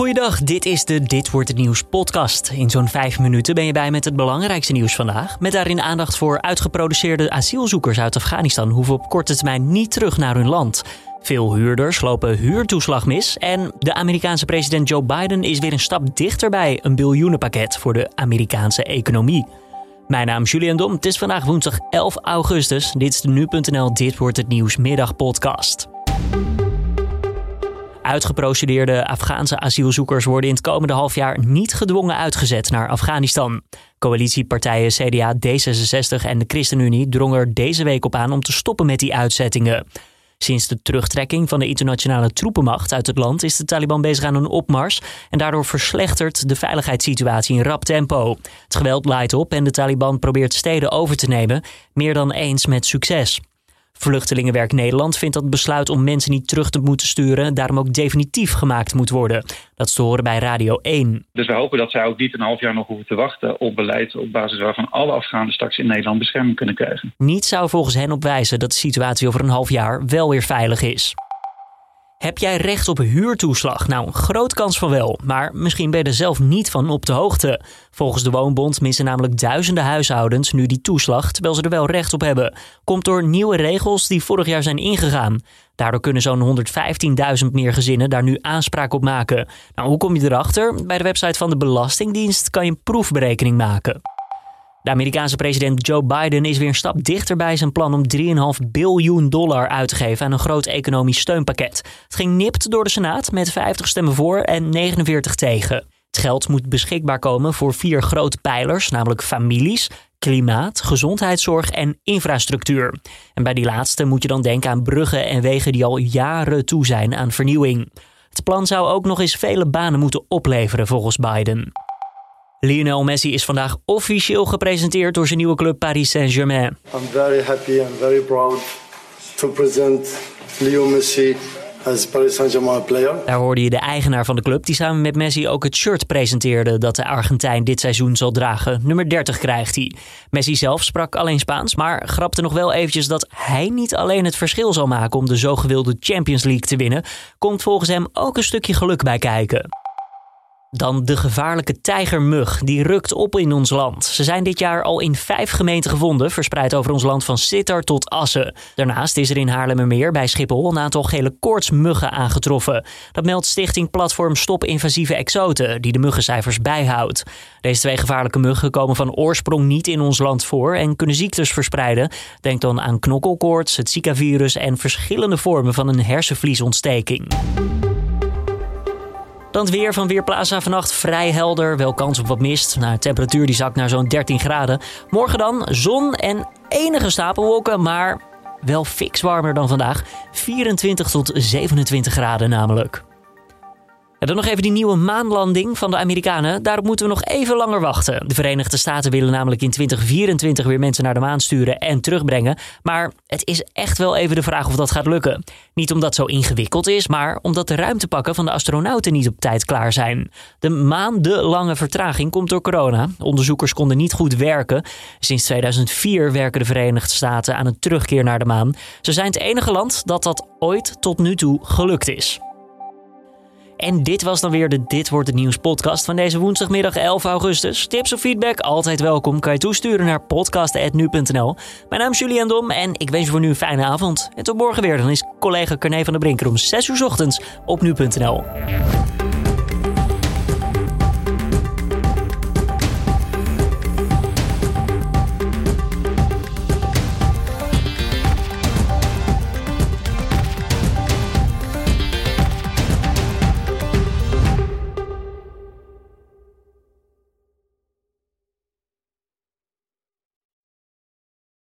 Goeiedag, dit is de Dit Wordt Het Nieuws podcast. In zo'n vijf minuten ben je bij met het belangrijkste nieuws vandaag. Met daarin aandacht voor uitgeproduceerde asielzoekers uit Afghanistan... hoeven op korte termijn niet terug naar hun land. Veel huurders lopen huurtoeslag mis. En de Amerikaanse president Joe Biden is weer een stap dichterbij... een biljoenenpakket voor de Amerikaanse economie. Mijn naam is Julian Dom. Het is vandaag woensdag 11 augustus. Dit is de Nu.nl Dit Wordt Het Nieuws middagpodcast. Uitgeprocedeerde Afghaanse asielzoekers worden in het komende half jaar niet gedwongen uitgezet naar Afghanistan. Coalitiepartijen CDA, D66 en de ChristenUnie drongen er deze week op aan om te stoppen met die uitzettingen. Sinds de terugtrekking van de internationale troepenmacht uit het land is de Taliban bezig aan een opmars en daardoor verslechtert de veiligheidssituatie in rap tempo. Het geweld laait op en de Taliban probeert steden over te nemen, meer dan eens met succes. Vluchtelingenwerk Nederland vindt dat het besluit om mensen niet terug te moeten sturen daarom ook definitief gemaakt moet worden. Dat is te horen bij Radio 1. Dus we hopen dat zij ook niet een half jaar nog hoeven te wachten op beleid op basis waarvan alle Afghanen straks in Nederland bescherming kunnen krijgen. Niets zou volgens hen op wijzen dat de situatie over een half jaar wel weer veilig is. Heb jij recht op huurtoeslag? Nou, een groot kans van wel, maar misschien ben je er zelf niet van op de hoogte. Volgens de Woonbond missen namelijk duizenden huishoudens nu die toeslag, terwijl ze er wel recht op hebben. Komt door nieuwe regels die vorig jaar zijn ingegaan. Daardoor kunnen zo'n 115.000 meer gezinnen daar nu aanspraak op maken. Nou, hoe kom je erachter? Bij de website van de Belastingdienst kan je een proefberekening maken. De Amerikaanse president Joe Biden is weer een stap dichter bij zijn plan om 3,5 biljoen dollar uit te geven aan een groot economisch steunpakket. Het ging nipt door de Senaat met 50 stemmen voor en 49 tegen. Het geld moet beschikbaar komen voor vier grote pijlers, namelijk families, klimaat, gezondheidszorg en infrastructuur. En bij die laatste moet je dan denken aan bruggen en wegen die al jaren toe zijn aan vernieuwing. Het plan zou ook nog eens vele banen moeten opleveren volgens Biden. Lionel Messi is vandaag officieel gepresenteerd door zijn nieuwe club Paris Saint-Germain. I'm very happy and very proud to present Leo Messi as Paris Saint-Germain player. Daar hoorde je de eigenaar van de club die samen met Messi ook het shirt presenteerde dat de Argentijn dit seizoen zal dragen. Nummer 30 krijgt hij. Messi zelf sprak alleen Spaans, maar grapte nog wel eventjes dat hij niet alleen het verschil zal maken om de zo gewilde Champions League te winnen. Komt volgens hem ook een stukje geluk bij kijken. Dan de gevaarlijke tijgermug. Die rukt op in ons land. Ze zijn dit jaar al in vijf gemeenten gevonden, verspreid over ons land van Sittard tot Assen. Daarnaast is er in Haarlemmermeer bij Schiphol een aantal gele koortsmuggen aangetroffen. Dat meldt stichting Platform Stop Invasieve Exoten, die de muggencijfers bijhoudt. Deze twee gevaarlijke muggen komen van oorsprong niet in ons land voor en kunnen ziektes verspreiden. Denk dan aan knokkelkoorts, het Zika-virus en verschillende vormen van een hersenvliesontsteking. Dan het weer van Weerplaza vannacht vrij helder. Wel kans op wat mist. Nou, de temperatuur die zakt naar zo'n 13 graden. Morgen dan zon en enige stapelwolken, maar wel fix warmer dan vandaag. 24 tot 27 graden namelijk. Dan nog even die nieuwe maanlanding van de Amerikanen. Daarop moeten we nog even langer wachten. De Verenigde Staten willen namelijk in 2024 weer mensen naar de maan sturen en terugbrengen. Maar het is echt wel even de vraag of dat gaat lukken. Niet omdat het zo ingewikkeld is, maar omdat de ruimtepakken van de astronauten niet op tijd klaar zijn. De maandenlange vertraging komt door corona. Onderzoekers konden niet goed werken. Sinds 2004 werken de Verenigde Staten aan een terugkeer naar de maan. Ze zijn het enige land dat dat ooit tot nu toe gelukt is. En dit was dan weer de Dit Wordt Het Nieuws podcast van deze woensdagmiddag 11 augustus. Tips of feedback, altijd welkom. Kan je toesturen naar podcast.nu.nl. Mijn naam is Julian Dom en ik wens je voor nu een fijne avond. En tot morgen weer. Dan is collega Carne van der Brinker om 6 uur ochtends op nu.nl.